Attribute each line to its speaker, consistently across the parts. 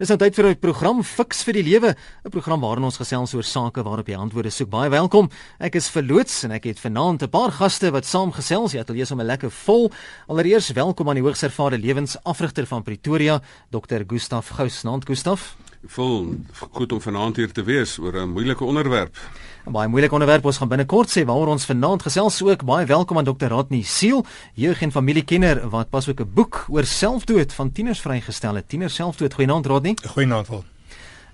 Speaker 1: Dis nou tyd vir 'n program Fix vir die Lewe, 'n program waarin ons gesels oor sake waarop jy antwoorde soek. Baie welkom. Ek is verloots en ek het vanaand 'n paar gaste wat saam gesels. Jy het al lees om 'n lekker vol. Allereers welkom aan die hoogs ervare lewensafrigter van Pretoria, Dr. Gustaf Gous. Naand Gustaf.
Speaker 2: Vol goed om vanaand hier te wees oor 'n moeilike onderwerp.
Speaker 1: 'n Baie moeilike onderwerp ons gaan binnekort sê waaroor ons vanaand gesels ook. Baie welkom aan Dr. Rodney Siel, jeug- en familiekenner wat pas ook 'n boek oor selfdood van tieners vrygestel het. Tieners selfdood. Goeienaand Rodney.
Speaker 3: Goeienaand Vol.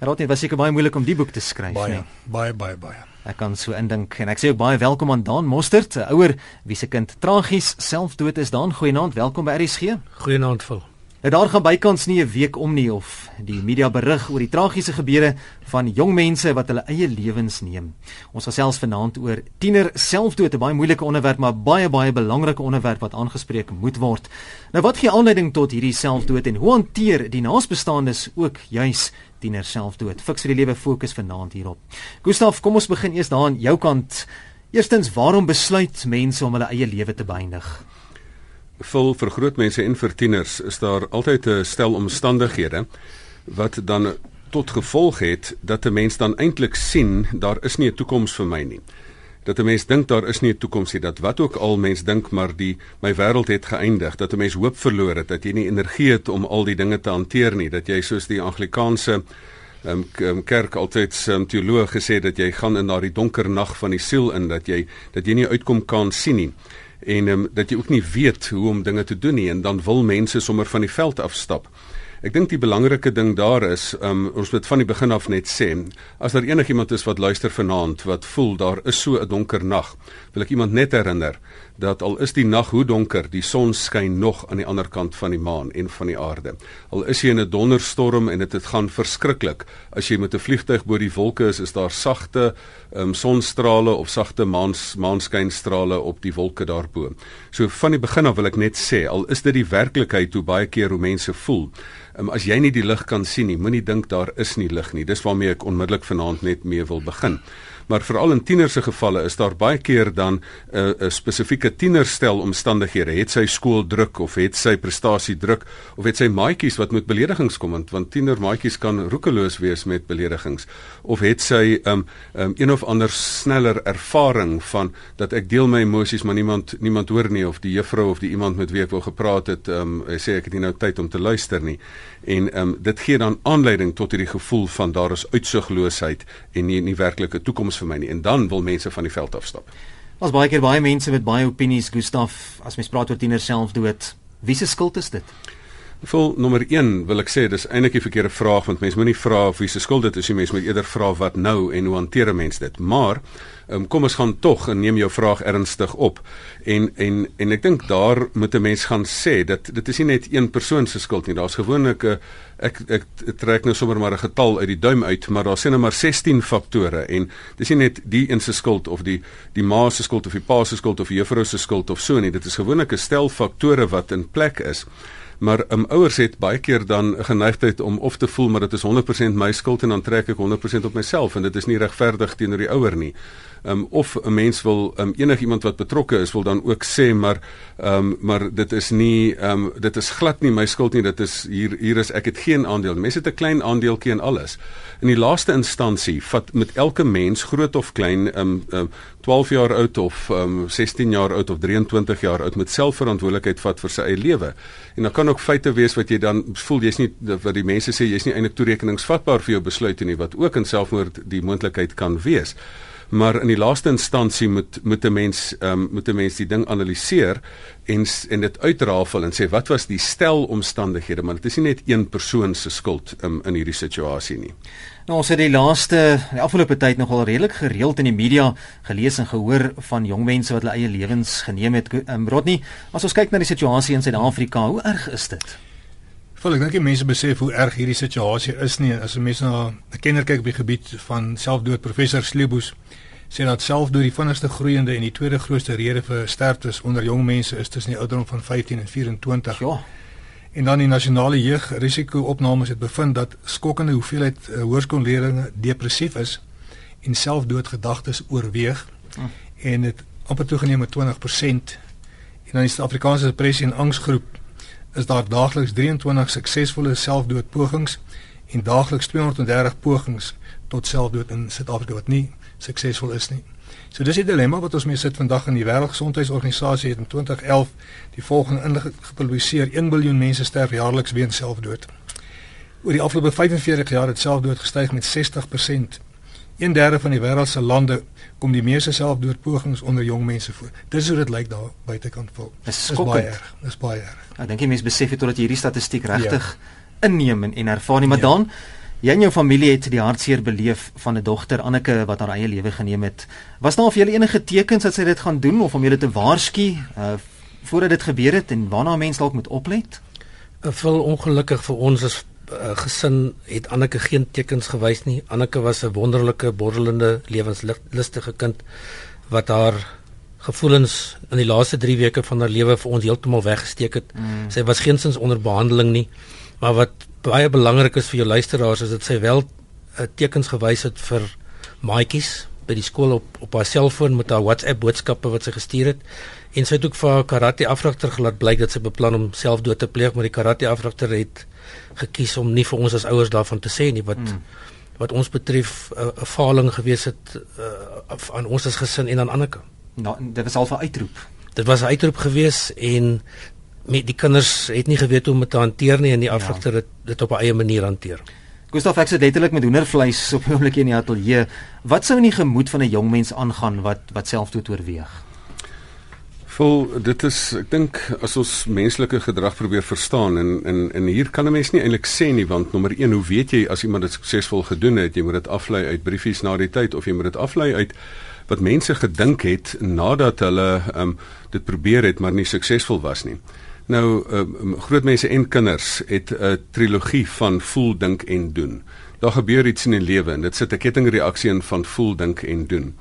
Speaker 1: Rodney, was seker baie moeilik om die boek te skryf,
Speaker 3: baie,
Speaker 1: nee.
Speaker 3: Baie baie baie.
Speaker 1: Ek kan so indink en ek sê ook baie welkom aan Daan Mostert, 'n ouer wie se kind tragies selfdood is. Daan, goeienaand, welkom by RSG.
Speaker 4: Goeienaand Vol.
Speaker 1: Nou daar gaan bykans nie 'n week om nie of die media berig oor die tragiese gebeure van jong mense wat hulle eie lewens neem. Ons gesels vanaand oor tiener selfdood, 'n baie moeilike onderwerp, maar baie baie belangrike onderwerp wat aangespreek moet word. Nou wat gee aanleiding tot hierdie selfdood en hoe hanteer die naasbestaandes ook juis tiener selfdood? Fiks vir die lewe fokus vanaand hierop. Gustaf, kom ons begin eers daar aan jou kant. Eerstens, waarom besluit mense om hulle eie lewe te beëindig?
Speaker 2: Vol vir groot mense en vir tieners is daar altyd 'n stel omstandighede wat dan tot gevolg het dat 'n mens dan eintlik sien daar is nie 'n toekoms vir my nie. Dat 'n mens dink daar is nie 'n toekoms nie, dat wat ook al mens dink maar die my wêreld het geëindig, dat 'n mens hoop verloor het, dat jy nie energie het om al die dinge te hanteer nie, dat jy soos die Anglikaanse um, kerk altyd um, teoloog gesê dat jy gaan in daardie donker nag van die siel in dat jy dat jy nie uitkom kan sien nie en um, dat jy ook nie weet hoe om dinge te doen nie en dan wil mense sommer van die veld afstap. Ek dink die belangrike ding daar is, um, ons moet van die begin af net sê, as daar enigiemand is wat luister vanaand wat voel daar is so 'n donker nag, wil ek iemand net herinner dat al is die nag hoe donker, die son skyn nog aan die ander kant van die maan en van die aarde. Al is jy in 'n donderstorm en dit het gaan verskriklik, as jy met 'n vliegtyg bo die wolke is, is daar sagte um, sonstrale of sagte maans maanskynstrale op die wolke daarbo. So van die begin af wil ek net sê, al is dit die werklikheid hoe baie keer hoe mense voel, um, as jy nie die lig kan sien nie, moenie dink daar is nie lig nie. Dis waarmee ek onmiddellik vanaand net mee wil begin maar veral in tieners se gevalle is daar baie keer dan 'n uh, 'n spesifieke tienerstel omstandighede. Het sy skool druk of het sy prestasie druk of het sy maatjies wat met beledigings kom? Want, want tiener maatjies kan roekeloos wees met beledigings. Of het sy um, um, een of ander sneller ervaring van dat ek deel my emosies maar niemand niemand hoor nie? Of die juffrou of die iemand met wie ek wou gepraat het um, sê ek het nie nou tyd om te luister nie en um, dit gee dan aanleiding tot hierdie gevoel van daar is uitsigloosheid en nie nie werklike toekoms vir my nie en dan wil mense van die veld afstap.
Speaker 1: Ons baie keer baie mense met baie opinies, Gustaf, as mens praat oor tieners selfdood, wie se skuld is dit?
Speaker 2: Vol nommer 1 wil ek sê dis eintlik 'n verkeerde vraag want mense moenie vra of wie se skuld dit is nie, mense moet eerder vra wat nou en hoe hanteer 'n mens dit. Maar um, kom ons gaan tog en neem jou vraag ernstig op. En en en ek dink daar moet 'n mens gaan sê dat dit is nie net een persoon se skuld nie. Daar's gewoonlik 'n ek, ek ek trek nou sommer maar 'n getal uit die duim uit, maar daar sien nou maar 16 faktore en dis nie net die een se skuld of die die ma se skuld of die pa se skuld of die juffrou se skuld of so nie. Dit is gewoonlik 'n stel faktore wat in plek is maar um, ouers het baie keer dan 'n geneigtheid om of te voel maar dit is 100% my skuld en dan trek ek 100% op myself en dit is nie regverdig teenoor die ouer nie. Um, of 'n mens wil um, enigiemand wat betrokke is wil dan ook sê maar um, maar dit is nie um, dit is glad nie my skuld nie dit is hier hier is ek het geen aandeel. Mense het 'n klein aandeeltjie in alles. In die laaste instansie vat met elke mens groot of klein um, um, 12 jaar oud of um, 16 jaar oud of 23 jaar oud met selfverantwoordelikheid vat vir sy eie lewe. En dan kan ook feite wees wat jy dan voel jy's nie wat die mense sê jy's nie eintlik toerekeningsvatbaar vir jou besluite nie wat ook in selfmoord die moontlikheid kan wees maar in die laaste instansie moet moet 'n mens ehm um, moet 'n mens die ding analiseer en en dit uitrafel en sê wat was die stel omstandighede maar dit is nie net een persoon se skuld um, in hierdie situasie nie.
Speaker 1: Nou ons het die laaste die afgelope tyd nogal redelik gereeld in die media gelees en gehoor van jong mense wat hulle eie lewens geneem het. Um, Rodney, as ons kyk na die situasie in Suid-Afrika, hoe erg is dit?
Speaker 3: Vol ek dink die mense besef hoe erg hierdie situasie is nie. As 'n mens na 'n kenner kyk op die gebied van selfdood, professor Sleeboes sê dat selfdood die vinnigste groeiende en die tweede grootste rede vir sterftes onder jong mense is tussen die ouderdom van 15 en 24.
Speaker 1: Ja.
Speaker 3: En dan die nasionale jeugrisiko-opnames het bevind dat skokkende hoeveelheid uh, hoërskoolleerders depressief is en selfdoodgedagtes oorweeg. Hm. En dit amper toegeneem met 20%. En dan die Suid-Afrikaanse depressie en angsgroep is daar daagliks 23 suksesvolle selfdoodpogings en daagliks 230 pogings tot selfdood in Suid-Afrika wat nie suksesvol is nie. So dis die dilemma wat ons mee sit vandag in die Wêreldgesondheidsorganisasie het in 2011 die volgende inligting gepubliseer: 1 miljard mense sterf jaarliks weens selfdood. Oor die afgelope 45 jaar het selfdood gestyg met 60%. 1/3 van die wêreld se lande kom die meeste selfdoodpogings onder jong mense voor. Dis hoe dit lyk daar buitekant vol.
Speaker 1: Dis baie erg.
Speaker 3: Dis baie erg.
Speaker 1: Ek dink die mense besef dit totdat jy hierdie statistiek regtig ja. inneem en, en ervaar nie, maar ja. dan Jy en jou familie het die hartseer beleef van 'n dogter Anneke wat haar eie lewe geneem het. Was daar of julle enige tekens dat sy dit gaan doen of om julle te waarsku uh, voordat dit gebeur het en waarna mense dalk moet oplet?
Speaker 4: Uh, Vol ongelukkig vir ons as uh, gesin het Anneke geen tekens gewys nie. Anneke was 'n wonderlike, borrelende, lewenslustige kind wat haar gevoelens in die laaste 3 weke van haar lewe vir ons heeltemal weggesteek het. Mm. Sy was geensins onder behandeling nie. Maar wat baie belangrik is vir jou luisteraars is dit sy wel uh, tekens gewys het vir maatjies by die skool op op haar selfoon met haar WhatsApp boodskappe wat sy gestuur het en sy het ook vir haar karate afrigter gelaat blyk dat sy beplan om selfdood te pleeg maar die karate afrigter het gekies om nie vir ons as ouers daarvan te sê nie wat hmm. wat ons betref eh, 'n uh, faling gewees het uh, aan ons as gesin en aan Anneke.
Speaker 1: Nou dit was al 'n uitroep.
Speaker 4: Dit was 'n uitroep gewees en met die kinders het nie geweet hoe om dit te hanteer nie en die afrigter ja. het dit op 'n eie manier hanteer.
Speaker 1: Gustav ek sit letterlik met hoendervleis op 'n oomblik in die ateljee. Wat sou in die gemoed van 'n jong mens aangaan wat wat selfdood oorweeg?
Speaker 2: Vol dit is ek dink as ons menslike gedrag probeer verstaan en en en hier kan 'n mens nie eintlik sê nie want nommer 1 hoe weet jy as iemand dit suksesvol gedoen het jy moet dit aflei uit briefies na die tyd of jy moet dit aflei uit wat mense gedink het nadat hulle um, dit probeer het maar nie suksesvol was nie. Nou uh, groot mense en kinders het 'n trilogie van voel, dink en doen. Daar gebeur iets in die lewe en dit sit 'n kettingreaksie in van voel, dink en doen.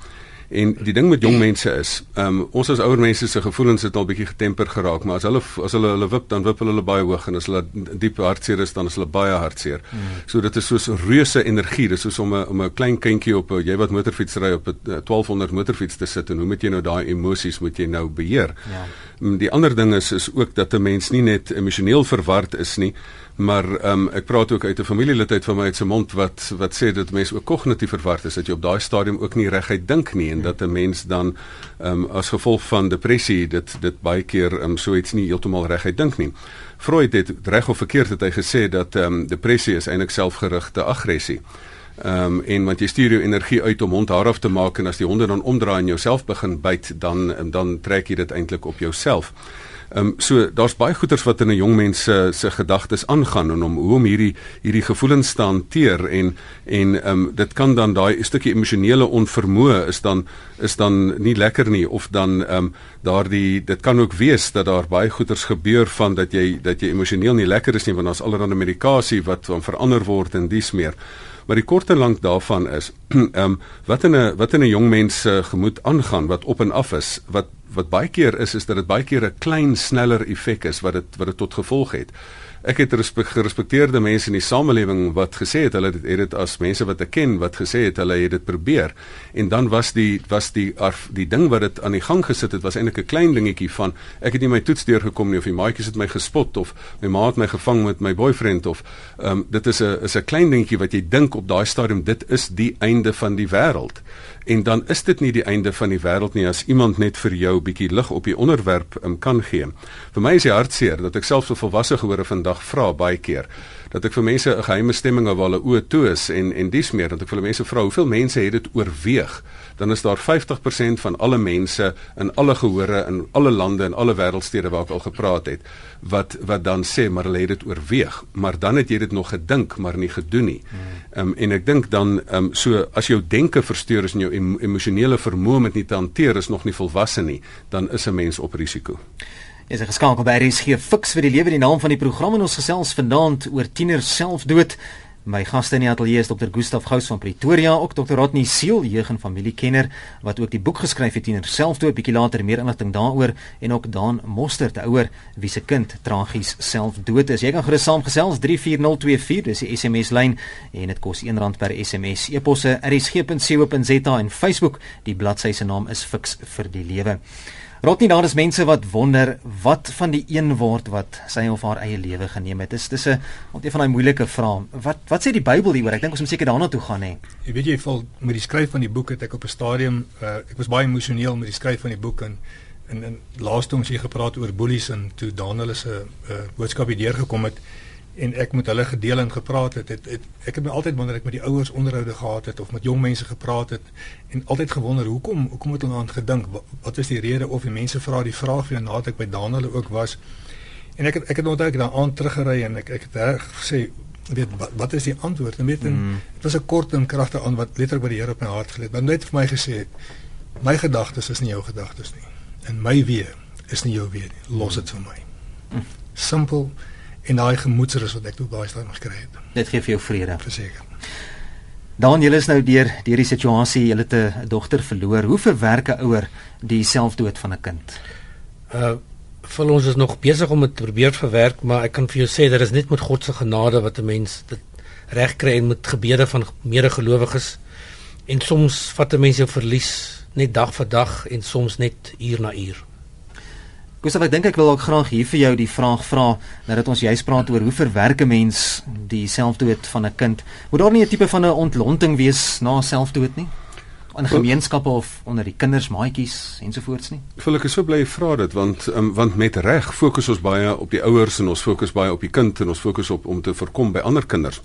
Speaker 2: En die ding met jong mense is, um, ons as ouer mense se gevoelens het al bietjie getemper geraak, maar as hulle as hulle hulle wip, dan wip hulle baie hoog en as hulle diep hartseer is, dan is hulle baie hartseer. Mm. So dit is soos reuse energie, dis soos om 'n om 'n klein kindjie op 'n jy wat motorfiets ry op 'n 1200 motorfiets te sit en hoe moet jy nou daai emosies moet jy nou beheer? Ja. Mm, die ander ding is is ook dat 'n mens nie net emosioneel verward is nie, maar um, ek praat ook uit 'n familielid uit van my uit se mond wat wat sê dat mense ook kognitief verward is dat jy op daai stadium ook nie reguit dink nie en dat 'n mens dan um, as gevolg van depressie dit dit baie keer um, so iets nie heeltemal reguit dink nie. Freud het reg of verkeerd het hy gesê dat um, depressie is eintlik selfgerigte aggressie. Ehm um, en want jy stuur jou energie uit om hond haar af te maak en as die honde dan omdraai en jouself begin byt dan dan trek jy dit eintlik op jouself. Ehm um, so daar's baie goeters wat in 'n jong mens se se gedagtes aangaan en om hoe om hierdie hierdie gevoelens te hanteer en en ehm um, dit kan dan daai stukkie emosionele onvermoë is dan is dan nie lekker nie of dan ehm um, daardie dit kan ook wees dat daar baie goeters gebeur van dat jy dat jy emosioneel nie lekker is nie want daar's allerlei medikasie wat van verander word en dis meer. Maar die kort en lank daarvan is ehm um, wat in 'n wat in 'n jong mens se gemoed aangaan wat op en af is wat wat baie keer is is dat dit baie keer 'n klein sneller effek is wat dit wat dit tot gevolg het. Ek het respek, gerespekteerde mense in die samelewing wat gesê het hulle het dit as mense wat ek ken wat gesê het hulle het dit probeer. En dan was die was die arf, die ding wat dit aan die gang gesit het was eintlik 'n klein dingetjie van ek het nie my toets deurgekom nie of die maatjies het my gespot of my ma het my gevang met my boyfriend of um, dit is 'n is 'n klein dingetjie wat jy dink op daai stadium dit is die einde van die wêreld en dan is dit nie die einde van die wêreld nie as iemand net vir jou 'n bietjie lig op die onderwerp um, kan gee. Vir my is dit hartseer dat ek self so volwasse geworde vandag vra baie keer dat ek vir mense 'n geheime stemming of hulle oë toe is en en dis meer dat ek vir mense vra hoeveel mense het dit oorweeg dan is daar 50% van alle mense in alle gehore in alle lande en alle wêreldstede waar ek al gepraat het wat wat dan sê maar hulle het dit oorweeg maar dan het jy dit nog gedink maar nie gedoen nie. Ehm um, en ek dink dan ehm um, so as jou denke versteur is en jou emosionele vermoë met nie te hanteer is nog nie volwasse nie dan is 'n mens op risiko.
Speaker 1: Is 'n geskakel by RSG Fix vir die lewe die naam van die program en ons gesels vanaand oor tieners selfdood. My gaste in die ateljee is Dr. Gustaf Gous van Pretoria, ook Dr. Rodney Seel, jeug- en familiekenner wat ook die boek geskryf het tieners selfdood, bietjie later meer inligting daaroor en ook Dan Moster, te ouer wie se kind tragies selfdood is. Jy kan gerus saamgesels 34024, dis die SMS lyn en dit kos R1 per SMS. E-posse rsg.co.za en Facebook, die bladsy se naam is Fix vir die lewe. Rodney, daar is mense wat wonder wat van die een word wat sy of haar eie lewe geneem het. Dis dis 'n een van daai moeilike vrae. Wat wat sê die Bybel hieroor? Ek dink ons moet seker daarna toe gaan hè.
Speaker 3: Jy weet jy val met die skryf van die boek het ek op 'n stadium uh, ek was baie emosioneel met die skryf van die boek en en, en laaste ons hier gepraat oor bullies en toe Daniel se uh, boodskap hier deurgekom het en ek met hulle gedeel en gepraat het, het, het ek het my altyd wanneer ek met die ouers onderhoude gehad het of met jong mense gepraat het en altyd gewonder hoekom hoekom het hulle aan gedink? Wat, wat is die rede of die mense vra die vraag vir nadat ek by Daniel ook was? En ek het, ek het onthou ek daaraan teruggery en ek ek het reg gesê weet wat, wat is die antwoord? En weet dit mm. was 'n kort en kragtige aan wat letterlik by die Here op my hart gelê het. Maar net vir my gesê my gedagtes is nie jou gedagtes nie. En my wee is nie jou wee nie. Los dit vir my. Mm. simple en daai gemoedsrus wat ek toe daai stadium gekry het.
Speaker 1: Dit gee vir jou vrede.
Speaker 3: Verseker.
Speaker 1: Dan jy is nou deur deur die situasie, jy het 'n dogter verloor. Hoe verwerk 'n ouer die selfdood van 'n kind?
Speaker 4: Uh vir ons is nog besig om dit te probeer verwerk, maar ek kan vir jou sê dit is net met God se genade wat 'n mens dit reg kry en met gebede van medegelowiges. En soms vat 'n mens jou verlies net dag vir dag en soms net uur na uur.
Speaker 1: Gustav, ek dink ek wil ook graag hier vir jou die vraag vra nadat ons juist praat oor hoe verwerk 'n mens die selfdood van 'n kind. Moet daar nie 'n tipe van 'n ontlonting wees na selfdood nie? in gemeenskappe of onder die kinders maatjies ensovoorts nie.
Speaker 2: Ek is so bly jy vra dit want um, want met reg fokus ons baie op die ouers en ons fokus baie op die kind en ons fokus op om te voorkom by ander kinders.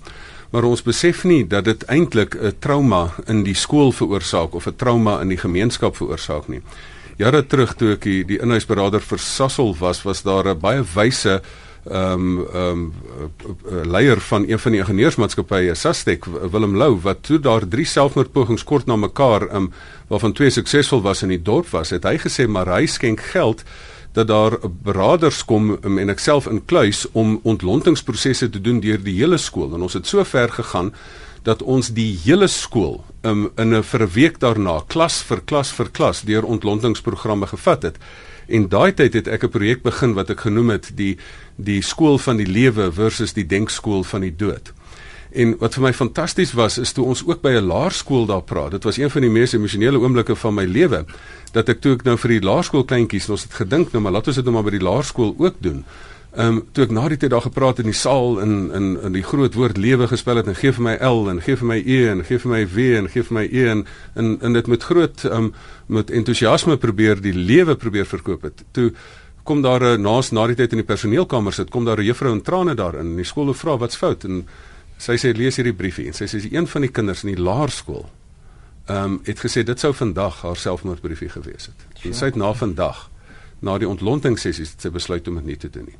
Speaker 2: Maar ons besef nie dat dit eintlik 'n trauma in die skool veroorsaak of 'n trauma in die gemeenskap veroorsaak nie. Jare terug toe ek die, die inhuisberader vir Sasol was, was daar 'n baie wyse ehm um, ehm um, leier van een van die ingenieursmaatskappye Sastek Willem Lou wat toe daar drie selfmoordpogings kort na mekaar ehm um, waarvan twee suksesvol was in die dorp was, het hy gesê maar hy skenk geld dat daar beraders kom um, en ek self inkluis om ontlontingsprosesse te doen deur die hele skool. En ons het so ver gegaan dat ons die hele skool um, in 'n vir 'n week daarna klas vir klas vir klas deur ontlontingsprogramme gevat het. En daai tyd het ek 'n projek begin wat ek genoem het die die skool van die lewe versus die denkskool van die dood. En wat vir my fantasties was is toe ons ook by 'n laerskool daar praat. Dit was een van die mees emosionele oomblikke van my lewe dat ek toe ek nou vir die laerskool kleintjies ons het gedink nou maar laat ons dit nou maar by die laerskool ook doen. Ehm um, toe ek na die tyd daar gepraat in die saal in in in die groot woord lewe gespel het en gee vir my L en gee vir my E en gee vir my W en gee vir my E en in in dit met groot ehm um, met entoesiasme probeer die lewe probeer verkoop het. Toe kom daar 'n naas na die tyd in die personeelkamer sit, kom daar 'n juffrou in trane daarin en die skool vra wat's fout en sy sê lees hierdie briefie en sy sê een van die kinders in die laerskool ehm um, het gesê dit sou vandag haar selfmoordbriefie gewees het. En sy het na vandag na die ontlontingssessies het sy besluit om dit nie te doen nie.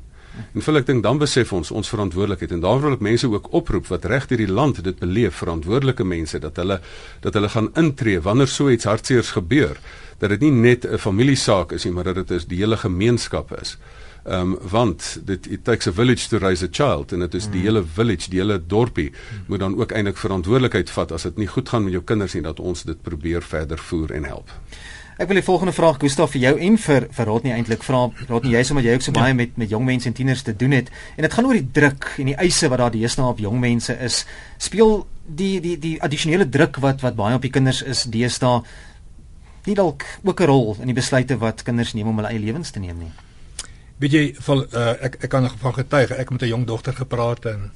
Speaker 2: En vir ek dink dan besef ons ons verantwoordelikheid en daarom wil ek mense ook oproep wat reg hierdie land dit beleef, verantwoordelike mense dat hulle dat hulle gaan intree wanneer so iets hartseers gebeur, dat dit nie net 'n familiesaak is nie, maar dat dit is die hele gemeenskap is. Ehm um, want dit it takes a village to raise a child en dit is die mm. hele village, die hele dorpie moet dan ook eintlik verantwoordelikheid vat as dit nie goed gaan met jou kinders nie dat ons dit probeer verder voer en help.
Speaker 1: Ek wil die volgende vraag Gustaf vir jou en vir vir Rodney eintlik vra. Rodney, jy sê maar jy ook so baie ja. met met jong mense en tieners te doen het en dit gaan oor die druk en die eise wat daar deesdae op jong mense is. Speel die die die addisionele druk wat wat baie op die kinders is deesdae nie dalk ook 'n rol in die besluite wat kinders neem om hulle eie lewens te neem nie.
Speaker 3: Weet jy, vol, uh, ek ek kan van getuig. Ek het met 'n jong dogter gepraat en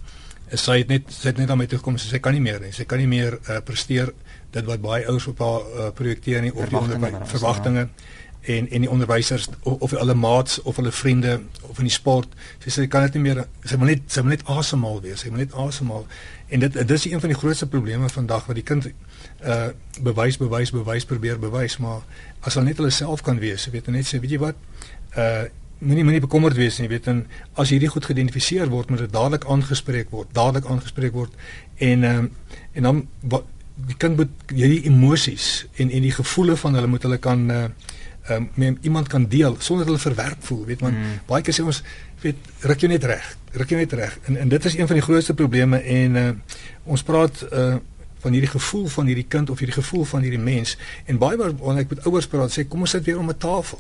Speaker 3: sy het net sy het net aan my toe gekom en sy sê sy kan nie meer nie. Sy kan nie meer uh, presteer dit wat baie ouers op haar uh, projekteer nie of die onderwys verwagtinge en en die onderwysers of, of hulle maats of hulle vriende of in die sport sê sy kan dit nie meer sy wil net sy wil net asemhaal wees. Sy wil net asemhaal. En dit dit is een van die grootste probleme vandag wat die kind uh bewys bewys bewys probeer bewys maar as hulle net hulle self kan wees weet net sê weet jy wat? Uh moenie moenie bekommerd wees nie weet en as hierdie goed geïdentifiseer word moet dit dadelik aangespreek word dadelik aangespreek word en um, en dan wat die kind moet hierdie emosies en en die gevoele van hulle moet hulle kan uh um, met iemand kan deel sonder hulle verwerp voel weet want mm. baie keer sê ons weet ruk jou net reg ruk jou net reg en en dit is een van die grootste probleme en uh ons praat uh van hierdie gevoel van hierdie kind of hierdie gevoel van hierdie mens en baie wanneer ek met ouers praat sê kom ons sit weer om 'n tafel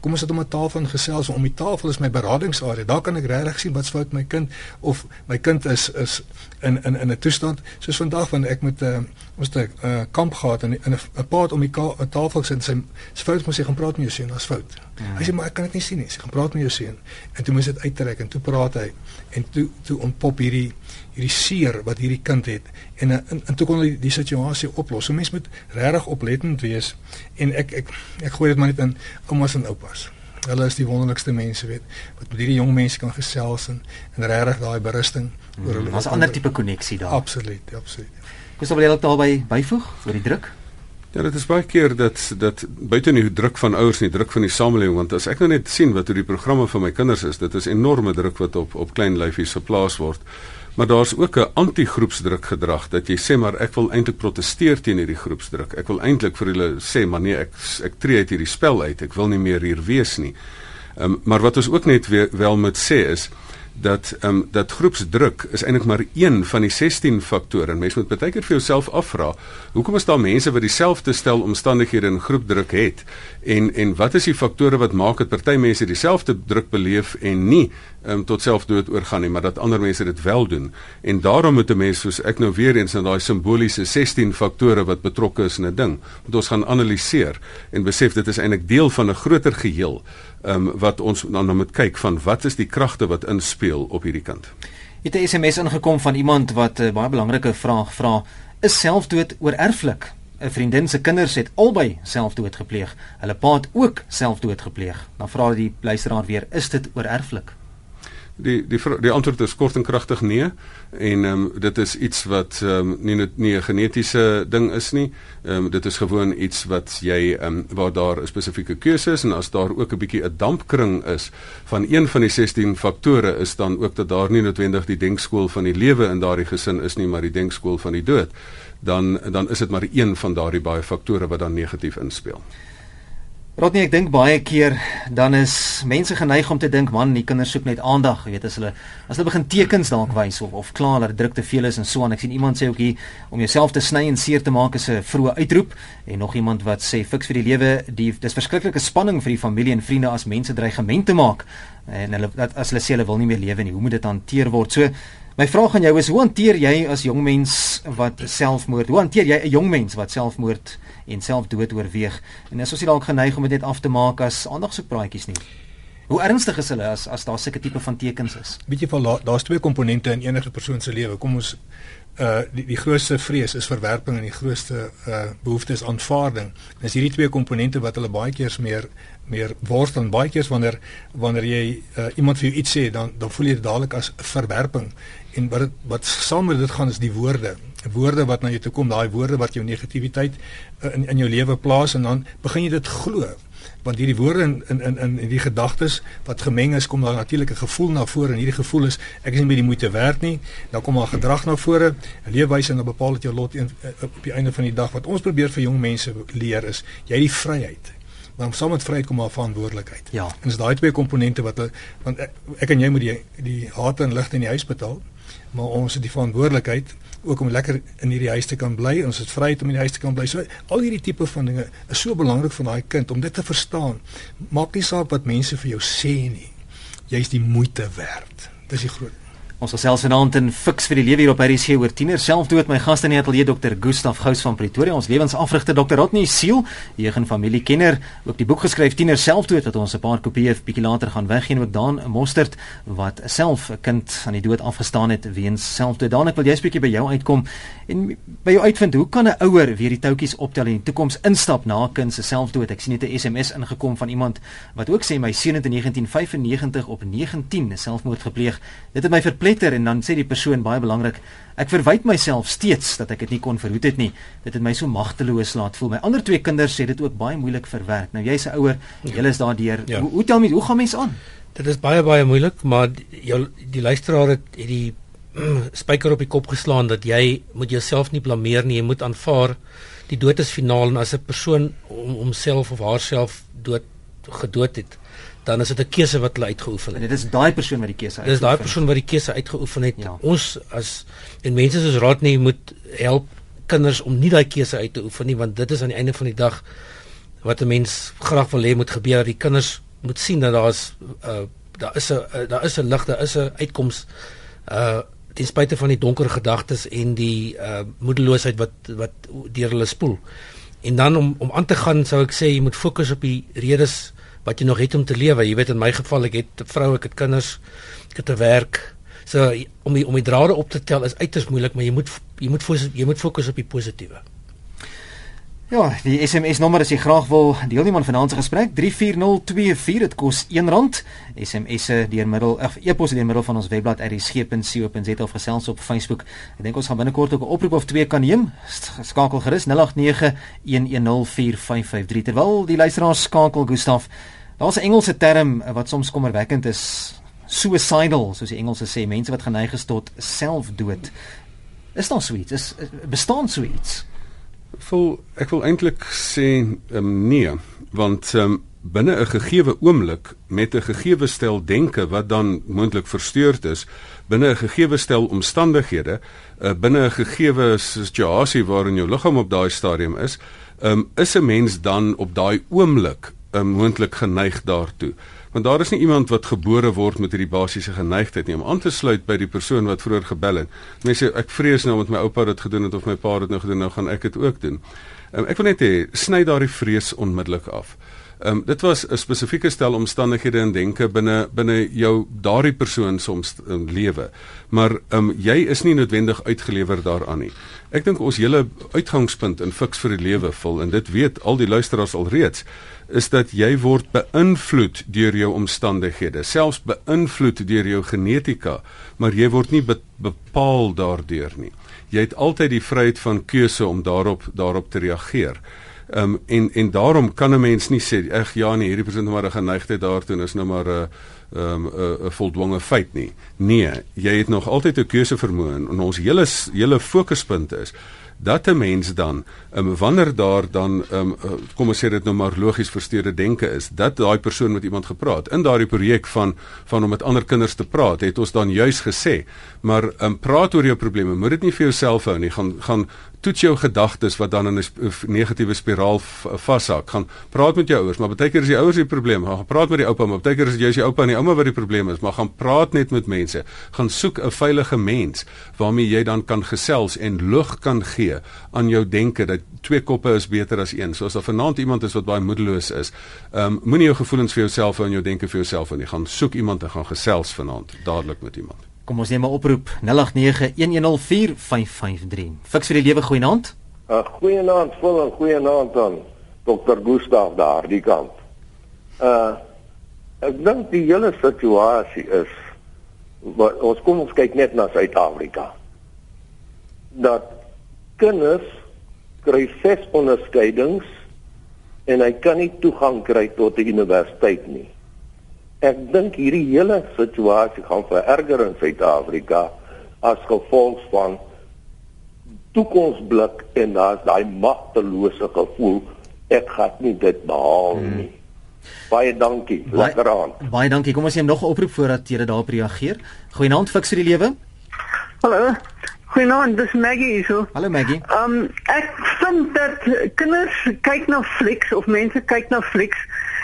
Speaker 3: kom ons sit om 'n tafel en gesels om die tafel is my beradingsarea. Daar kan ek regtig sien wat's fout met my kind of my kind is is in in in 'n toestand soos vandag wanneer ek met 'n uh, ons het 'n uh, kamp gehad en 'n 'n paat om die tafel sit en sy sy fout moet sê gaan praat met jou seun, daar's fout. Mm. Hy sê maar ek kan dit nie sien nie. Sy gaan praat met jou seun. En toe moes dit uittrek en toe praat hy en toe toe ontpop hierdie hierdie seer wat hierdie kind het en en, en toe kon hy die situasie oplos. So mense moet regtig oplettend wees en ek ek ek gooi dit maar net in oumas en oupas. Hulle is die wonderlikste mense weet wat met hierdie jong mense kan gesels en en regtig daai berusting
Speaker 1: mm, oor hulle. Daar's 'n ander tipe koneksie daar.
Speaker 3: Absoluut, absoluut.
Speaker 1: Kus wil jy ook daarby byvoeg oor die druk?
Speaker 2: Ja, dit is baie keer dat dat buite die druk van ouers en die druk van die samelewing want as ek nou net sien wat hoe die programme vir my kinders is, dit is enorme druk wat op op klein lyfies geplaas word. Maar daar's ook 'n anti-groepsdruk gedrag dat jy sê maar ek wil eintlik proteseer teen hierdie groepsdruk. Ek wil eintlik vir hulle sê maar nee, ek ek tree uit hierdie spel uit. Ek wil nie meer hier wees nie. Ehm um, maar wat ons ook net weer, wel moet sê is dat ehm um, dat groepsdruk is eintlik maar een van die 16 faktore. Mense moet baie keer vir jouself afvra, hoekom is daar mense wat dieselfde stel omstandighede in groepdruk het en en wat is die faktore wat maak dat party mense dieselfde druk beleef en nie um, tot selfdood oorgaan nie, maar dat ander mense dit wel doen. En daarom moet 'n mens soos ek nou weer eens in daai simboliese 16 faktore wat betrokke is in 'n ding, moet ons gaan analiseer en besef dit is eintlik deel van 'n groter geheel um, wat ons dan nou moet kyk van wat is die kragte wat inspel op hierdie kant.
Speaker 1: Het 'n SMS ingekom van iemand wat 'n uh, baie belangrike vraag vra: Is selfdood oorerflik? 'n Vriendin se kinders het albei selfdood gepleeg. Hulle pa het ook selfdood gepleeg. Dan vra die luisteraar weer: Is dit oorerflik?
Speaker 2: Die die die antwoord is kort en kragtig nee en ehm um, dit is iets wat ehm um, nie nie 'n genetiese ding is nie. Ehm um, dit is gewoon iets wat jy ehm um, waar daar 'n spesifieke keuse is en as daar ook 'n bietjie 'n dampkring is van een van die 16 faktore is dan ook dat daar nie noodwendig die denkskool van die lewe in daardie gesin is nie, maar die denkskool van die dood. Dan dan is dit maar een van daardie baie faktore wat dan negatief inspel.
Speaker 1: Rodney, ek dink baie keer dan is mense geneig om te dink man, die kinders soek net aandag, jy weet as hulle as hulle begin tekens dalk wys of of klaar dat druk te veel is en so aan. Ek sien iemand sê ook hier om jouself te sny en seer te maak is 'n vroeë uitroep en nog iemand wat sê fiks vir die lewe, die dis verskriklike spanning vir die familie en vriende as mense dreigemente maak en hulle dat as hulle sê hulle wil nie meer lewe nie. Hoe moet dit hanteer word? So My vraag aan jou is hoe hanteer jy as jong mens wat selfmoord? Hoe hanteer jy 'n jong mens wat selfmoord en selfdood oorweeg. En is ons nie dalk geneig om dit net af te maak as aandagsoekpraatjies nie? Hoe ernstig is hulle as as daar sulke tipe van tekens is?
Speaker 3: Weet jy van daar's twee komponente in enige persoon se lewe. Kom ons uh die die grootste vrees is verwerping en die grootste uh behoefte is aanvaarding. En as hierdie twee komponente wat hulle baie keer meer meer word dan baie keer wanneer wanneer jy uh, iemand vir jou iets sê dan dan voel jy dit dadelik as verwerping en wat het, wat saam met dit gaan is die woorde woorde wat na jou toe kom, daai woorde wat jou negativiteit uh, in in jou lewe plaas en dan begin jy dit glo. Want hierdie woorde in in in in die gedagtes wat gemeng is, kom daar natuurlik 'n gevoel na vore en hierdie gevoel is ek is nie meer die moeite werd nie. Dan kom daar gedrag na vore, 'n leefwyse en dan bepaal dit jou lot een, uh, op die einde van die dag. Wat ons probeer vir jong mense leer is jy het die vryheid maar saam met vryheid kom maar verantwoordelikheid.
Speaker 1: Ja.
Speaker 3: En dis daai twee komponente wat want ek, ek en jy moet die die harte en ligte in die huis betaal, maar ons het die verantwoordelikheid ook om lekker in hierdie huis te kan bly. Ons het vryheid om in die huis te kan bly. So al hierdie tipe van dinge is so belangrik vir daai kind om dit te verstaan. Maak nie saak wat mense vir jou sê nie. Jy's die moeite werd. Dis die groot
Speaker 1: Ons gesels vanaand in Fix vir die lewe hier op RC oor tiener selfdood. My gaste in die ateljee Dr. Gustaf Gous van Pretoria, ons lewensafrigter Dr. Rodney Siel, jeug en familiekenner, ook die boek geskryf Tiener selfdood wat ons 'n paar kopieë bietjie later gaan weggee en ook daan Mostert wat self 'n kind aan die dood afgestaan het weens selfdood. Daan, ek wil jy 'n bietjie by jou uitkom en by jou uitvind hoe kan 'n ouer weer die toutjies optel en in die toekoms instap na 'n kind se selfdood? Ek sien net 'n SMS ingekom van iemand wat ook sê my seun het in 1995 op 19 selfmoord gepleeg. Dit het my verpleeg opletter en dan sê die persoon baie belangrik ek verwyd myself steeds dat ek dit nie kon verhoed het nie. Dit het my so magteloos laat voel. My ander twee kinders sê dit ook baie moeilik verwerk. Nou jy's 'n ouer ja. jy is daardeur. Ja. hoe, hoe tel my hoe gaan mense aan?
Speaker 4: Dit is baie baie moeilik maar jou die luisteraar het die spyker op die kop geslaan dat jy moet jouself nie blameer nie. Jy moet aanvaar die dood is finaal en as 'n persoon om homself of haarself dood gedood het dan is dit 'n keuse wat hulle uitgeoefen het.
Speaker 1: En dit is daai persoon wat die keuse
Speaker 4: uitgeoefen het. Dis daai persoon wat die keuse uitgeoefen het. Ja. Ons as en mense soos Rodney moet help kinders om nie daai keuse uit te oefen nie want dit is aan die einde van die dag wat 'n mens graag wil hê moet gebeur dat die kinders moet sien dat daar's uh, daar is 'n uh, daar is 'n lig, daar is 'n uitkoms uh ten spyte van die donker gedagtes en die uh moedeloosheid wat wat deur hulle spoel. En dan om om aan te gaan sou ek sê jy moet fokus op die redes wat jy nog het om te lewe. Jy weet in my geval ek het 'n vrou, ek het kinders, ek het 'n werk. So om die, om die drade op te tel is uiters moeilik, maar jy moet jy moet jy moet fokus op die positiewe.
Speaker 1: Ja, die SMS nommer as jy graag wil deelneem aan vanaand se gesprek 34024 dit kos R1. SMS'e deur middel of e-pos deur middel van ons webblad rsg.co.za of gesels op Facebook. Ek dink ons gaan binnekort ook 'n oproep of twee kan neem. Skakel gerus 0891104553 terwyl die luisteraars skakel Gustaf. Daar's 'n Engelse term wat soms kommerwekkend is. Suicidal, soos die Engelse sê, mense wat geneig is tot selfdood. Is daar so iets? Is bestaan so iets?
Speaker 2: Vol ek wil eintlik sê um, nee, want um, binne 'n gegeewe oomblik met 'n gegeewe stel denke wat dan moontlik versteurd is, binne 'n gegeewe stel omstandighede, uh, binne 'n gegeewe situasie waarin jou liggaam op daai stadium is, um, is 'n mens dan op daai oomblik um, moontlik geneig daartoe want daar is nie iemand wat gebore word met hierdie basiese geneigtheid nie om aan te sluit by die persoon wat vroeër gebel het. Mense ek vrees nou met my oupa dit gedoen het of my pa dit nou gedoen nou gaan ek dit ook doen. Um, ek wil net hê sny daardie vrees onmiddellik af. Ehm um, dit was 'n spesifieke stel omstandighede en denke binne binne jou daardie persoon soms um, lewe. Maar ehm um, jy is nie noodwendig uitgelewer daaraan nie. Ek dink ons hele uitgangspunt in fiks vir die lewe vol en dit weet al die luisteraars alreeds is dat jy word beïnvloed deur jou omstandighede, selfs beïnvloed deur jou genetika, maar jy word nie be bepaal daardeur nie. Jy het altyd die vryheid van keuse om daarop daarop te reageer. Ehm um, en en daarom kan 'n mens nie sê ag ja nee, hierdie persoon het maar 'n geneigtheid daartoe, is nou maar 'n ehm 'n voldwonge feit nie. Nee, jy het nog altyd 'n keuse vermoë en ons hele hele fokuspunt is dat 'n mens dan um, wanneer daar dan um, kom ons sê dit nou maar logies versteurde denke is dat daai persoon met iemand gepraat in daardie projek van van om met ander kinders te praat het ons dan juis gesê maar um, praat oor jou probleme moet dit nie vir jouself hou nie gaan gaan toets jou gedagtes wat dan in 'n negatiewe spiraal vashak. Gaan praat met jou ouers, maar baie keer is die ouers die probleem. Gaan praat met die oupa, maar baie keer is dit jy se oupa en die ouma wat die probleem is. Maar gaan praat net met mense. Gaan soek 'n veilige mens waarmee jy dan kan gesels en lig kan gee aan jou denke dat twee koppe is beter as een. Soos daar vanaand iemand is wat baie moedeloos is. Ehm um, moenie jou gevoelens vir jouself en jou denke vir jouself en jy gaan soek iemand en gaan gesels vanaand dadelik met iemand.
Speaker 1: Kom ons neem 'n oproep 0891104553. Fiks vir die lewe goeienaand.
Speaker 5: 'n uh, Goeienaand, vol 'n goeienaand aan Dr. Gustaf daar die kant. Uh ek dink die hele situasie is wat ons kom ons kyk net na Suid-Afrika. Dat kinders kry ses onderskeidings en hy kan nie toegang kry tot die universiteit nie. Ek dink hierdie hele situasie gaan vererger in Suid-Afrika as gevolg van toekomsblik en daar's daai magtelose gevoel ek gaan nie dit behaal hmm. nie. Hmm. Baie dankie. Lekker aan.
Speaker 1: Baie, baie dankie. Kom ons neem nog 'n oproep voordat jy daarop reageer. Goeienaand fiks vir die lewe.
Speaker 6: Hallo. Goeienaand, dis Maggie hier.
Speaker 1: Hallo Maggie.
Speaker 6: Ehm um, ek vind dat kinders kyk na flieks of mense kyk na flieks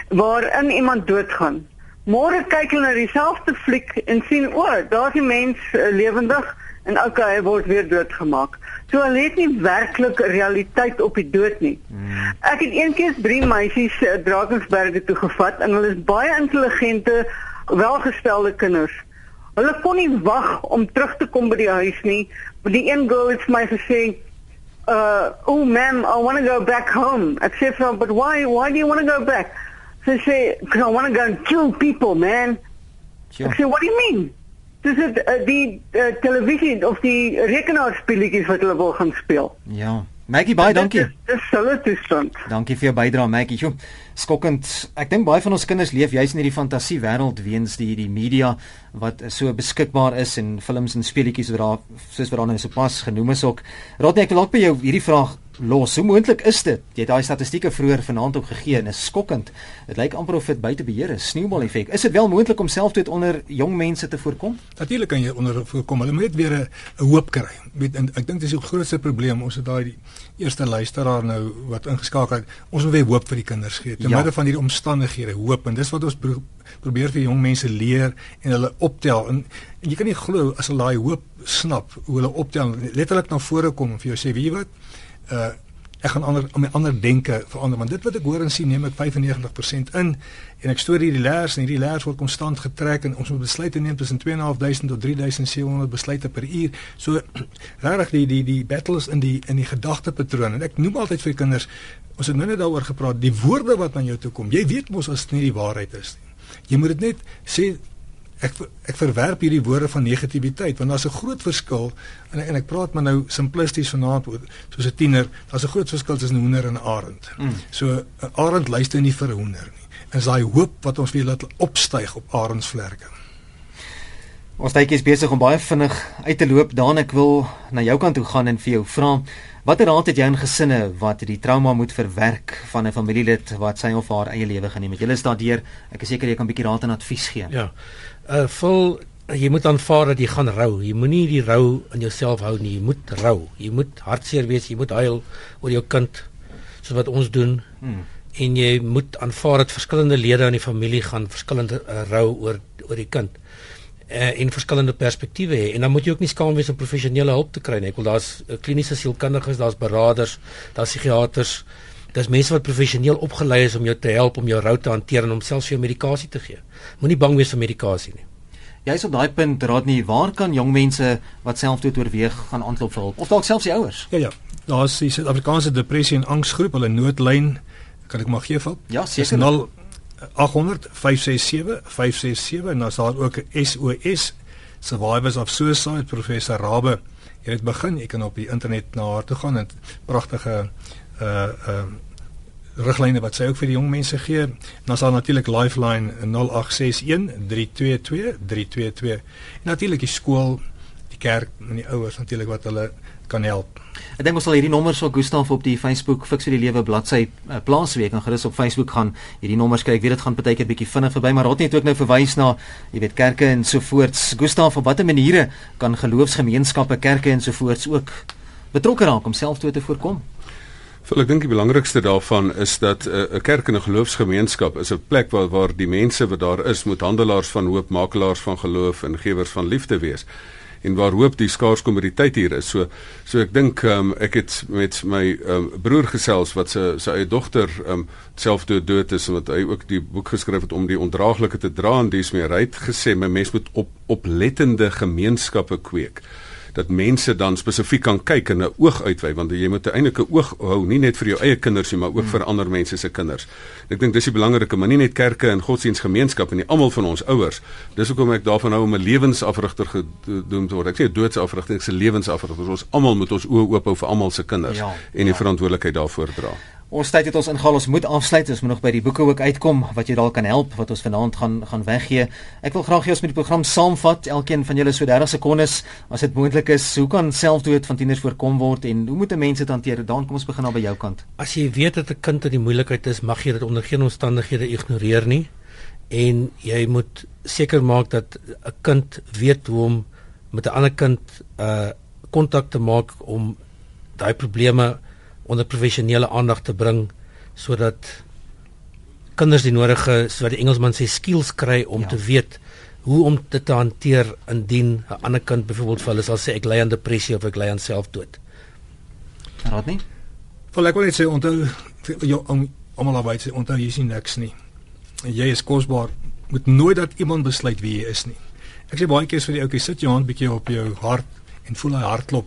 Speaker 6: waarin iemand doodgaan. Môre kyk hulle na dieselfde fliek en sien o, oh, daar's 'n mens uh, lewendig en okay, hy word weer doodgemaak. So hulle het nie werklik realiteit op die dood nie. Hmm. Ek het eendag drie meisies uh, Drakensberge toe gevat en hulle is baie intelligente, welgestelde kinders. Hulle kon nie wag om terug te kom by die huis nie. Die een girl het my gesê, "Uh, oh ma'am, I want to go back home." Ek sê "But why? Why do you want to go back?" They say, because I want to go and kill people, man. Sure. I say, what do you mean? Dis dit uh, die uh, televisie of die rekenaarspeletjies wat hulle wil gaan speel.
Speaker 1: Ja. Maggie baie dankie.
Speaker 6: Dis hulle toestand.
Speaker 1: Dankie vir jou bydrae Maggie. Jo, skokkend. Ek dink baie van ons kinders leef juis in hierdie fantasie wêreld weens die die media wat so beskikbaar is en films en speletjies wat daar soos wat daar nou sopas genoem is ook. Raad net ek wil dalk by jou hierdie vraag los. Hoe moontlik is dit? Jy het daai statistieke vroeër vanaand opgegee en is skokkend. Dit lyk amper of dit buite beheer is. Sneeubal effek. Is dit wel moontlik om selfdood onder jong mense te voorkom?
Speaker 3: Natuurlik kan jy onder voorkom. Hulle moet weer 'n hoop kry. Weet ek dink dis die grootste probleem. Ons het daai eerste luisteraar nou wat ingeskakel het. Ons moet weer hoop vir die kinders gee. Te ja. midde van hierdie omstandighede, hoop en dis wat ons pro probeer vir jong mense leer en hulle optel en, en jy kan nie glo as hulle daai hoop snap hoe hulle optel letterlik na vore kom en vir jou sê wie wat uh ek gaan ander om my ander denke verander want dit wat ek hoor en sien neem ek 95% in en ek stoor hierdie leers en hierdie leers word konstant getrek en ons moet besluite neem tussen 2.500 tot 3.700 besluite per uur. So regtig die die die battles in die in die gedagtepatroon en ek noem altyd vir kinders ons het nou net daaroor gepraat die woorde wat aan jou toe kom jy weet mos as dit nie die waarheid is nie. Jy moet dit net sê ek ek verwerp hierdie woorde van negativiteit want daar's 'n groot verskil en en ek praat maar nou simplisties vanaand soos 'n tiener daar's 'n groot verskil tussen 'n hoender en 'n arend. Mm. So 'n arend luister nie vir 'n hoender nie. En daai hoop wat ons wil laat opstyg op arendsvlerke.
Speaker 1: Ons tydjie is besig om baie vinnig uit te loop. Dan ek wil na jou kant toe gaan en vir jou vra watter raad het jy aan gesinne wat die trauma moet verwerk van 'n familielid wat sy of haar eie lewe geneem het. Julle is daardeur. Ek is seker jy kan 'n bietjie raad en advies gee.
Speaker 4: Ja uh vol jy moet aanvaar dat jy gaan rou. Jy moenie die rou in jouself hou nie. Jy moet rou. Jy moet hartseer wees. Jy moet huil oor jou kind soos wat ons doen. Hmm. En jy moet aanvaar dat verskillende lede aan die familie gaan verskillende uh, rou oor oor die kind. Uh, en verskillende perspektiewe hê en dan moet jy ook nie skaam wees om professionele hulp te kry nie. Ek wil daar's uh, kliniese sielkundiges, daar's beraders, daar's psigiaters. Dis mense wat professioneel opgelei is om jou te help om jou rou te hanteer en om selfs vir jou medikasie te gee. Moenie bang wees vir medikasie nie.
Speaker 1: Jy's op daai punt raad nie waar kan jong mense wat selfdood oorweeg gaan aanklop vir hulp of dalk selfs die ouers?
Speaker 3: Ja ja. Daar's die Suid-Afrikaanse depressie en angsgroep, hulle noodlyn. Kan ek maar gee vir?
Speaker 1: Ja, seker.
Speaker 3: 0 800 567 567 en daar's daar ook 'n SOS Survivors of Suicide professor Rabbe. Jy het begin, jy kan op die internet na haar toe gaan en pragtige uh uh riglyne wat sy ook vir die jong mense gee. Dan sal natuurlik Lifeline 0861 322 322. En natuurlik die skool, die kerk en die ouers natuurlik wat hulle kan help.
Speaker 1: Ek dink ons sal hierdie nommers op Gustaf op die Facebook Fix vir die Lewe bladsy uh, plaas week en gerus op Facebook gaan hierdie nommers kry. Ek weet dit gaan partykeer bietjie vinnig verby, maar raad net ook nou verwys na, jy weet, kerke en so voorts. Gustaf, op watter maniere kan geloofsgemeenskappe, kerke en so voorts ook betrokke raak om selfdood te voorkom?
Speaker 2: Wel ek dink die belangrikste daarvan is dat eh, 'n uh, kerk en 'n geloofsgemeenskap is 'n plek waar waar die mense wat daar is moet handelaars van hoop, makelaars van geloof en gewers van liefde wees. En waar hoop die skaars kommoditeit hier is. So so ek dink um, ek het met my um, broer gesels wat sy sy eie dogter um, selfdood dood is wat hy ook die boek geskryf het om die ondraaglike te dra en dis meer hy het gesê my mens moet op oplettende gemeenskappe kweek dat mense dan spesifiek kan kyk en 'n oog uitwy want jy moet eintlik 'n oog hou nie net vir jou eie kinders nie maar ook hmm. vir ander mense se kinders. Ek dink dis die belangrike, maar nie net kerke en godsdienstgemeenskappe nie, almal van ons ouers. Dis hoekom ek daarvan hou om 'n lewensafrigter gedoen te word. Ek sê doodsafrigter, ek sê lewensafrigter. Ons almal moet ons oë oop hou vir almal se kinders ja, en die ja. verantwoordelikheid daarvoor dra.
Speaker 1: Ons tyd het ons ingehaal. Ons moet afsluit. Ons moet nog by die boeke ook uitkom wat jy dalk kan help wat ons vanaand gaan gaan weggee. Ek wil graag hê ons moet die program saamvat. Elkeen van julle so 30 sekondes as dit moontlik is. Hoe kan selfdood van tieners voorkom word en hoe moet mense dit hanteer? Dan kom ons begin al by jou kant.
Speaker 4: As jy weet dat 'n kind in die moeilikheid is, mag jy dit onder geen omstandighede ignoreer nie. En jy moet seker maak dat 'n kind weet hoe om met 'n ander kind uh kontak te maak om daai probleme onder professionele aandag te bring sodat kinders die nodige soos die Engelsman sê skills kry om ja. te weet hoe om dit te hanteer indien 'n ander kind byvoorbeeld vir hulle sal sê ek ly aan depressie of ek ly aan selfdood.
Speaker 1: Raad nie?
Speaker 3: Vol ek wil net sê onthou jou om almal albei sê onthou jy sien niks nie. En jy is kosbaar. Moet nooit dat iemand besluit wie jy is nie. Ek sê baie keer vir die ouetjie sit jou hand bietjie op jou hart en voel hy hartklop.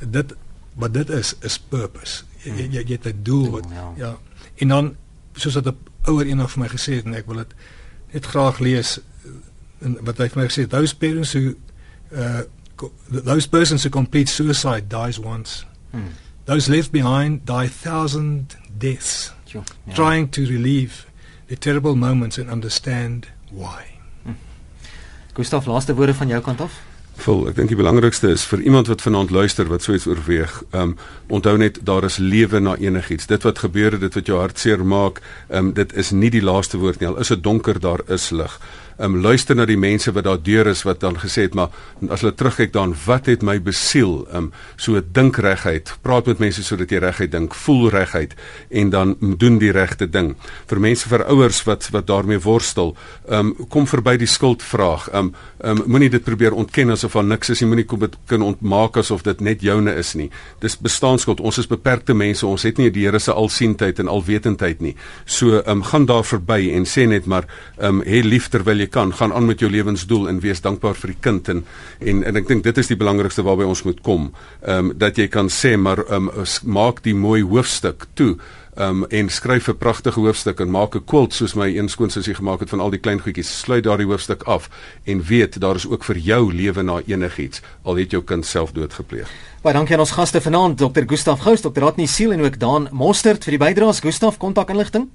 Speaker 3: Dit wat dit is is purpose. Jy jy, jy, jy het 'n doel wat ja. ja. En dan soos wat 'n ouer eendag vir my gesê het en ek wil dit net graag lees en wat hy vir my gesê het, those parents who uh those persons who complete suicide dies once. Hmm. Those left behind die thousand deaths. Yeah. Trying to relieve the terrible moments and understand why. Hmm.
Speaker 1: Gustav, laaste woorde van jou kant af?
Speaker 2: Vol, ek dink die belangrikste is vir iemand wat vanaand luister wat so iets oorweeg, ehm um, onthou net daar is lewe na enigiets. Dit wat gebeur dit wat jou hart seer maak, ehm um, dit is nie die laaste woord nie. Al is dit donker, daar is lig um, luister na die mense wat daar deur is wat dan gesê het maar as hulle terugkyk dan wat het my besiel? Um, so dink regheid praat met mense sodat jy regheid dink voel regheid en dan doen die regte ding. Vir mense vir ouers wat wat daarmee worstel um, kom verby die skuldvraag. Um, um, moenie dit probeer ontken asof daar niks is jy moenie kom dit kan ontmaak asof dit net joune is nie. Dis bestaanskuld ons is beperkte mense. Ons het nie die Here se alsiendheid en alwetendheid nie. So um, gaan daar verby en sê net maar um, hê lief terwyl jy kan gaan aan met jou lewensdoel en wees dankbaar vir die kind en en en ek dink dit is die belangrikste waarby ons moet kom. Ehm um, dat jy kan sê maar ehm um, maak die mooi hoofstuk toe um, en skryf 'n pragtige hoofstuk en maak 'n quilt soos my een skoonsussie gemaak het van al die klein goedjies. Sluit daardie hoofstuk af en weet daar is ook vir jou lewe na enigiets al het jou kind self doodgepleeg.
Speaker 1: Baie dankie aan ons gaste vanaand Dr. Gustaf Gous, Dr. Ratni Siel en ook Dan Mostert vir die bydraes. Gustaf, kontak inligting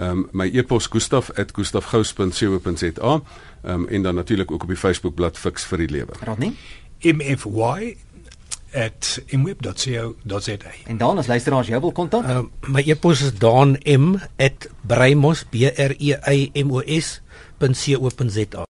Speaker 2: um, my e-pos gustaf@gustafgous.co.za. Ehm um, en dan natuurlik ook op die Facebook bladsy Fix vir die Lewe.
Speaker 1: Raad nie?
Speaker 3: MFY at imweb.co.za.
Speaker 1: En dan as luisteraars jou wil kontak? Uh,
Speaker 4: my e-pos is dan m@breimos b r e i m o s.co.za.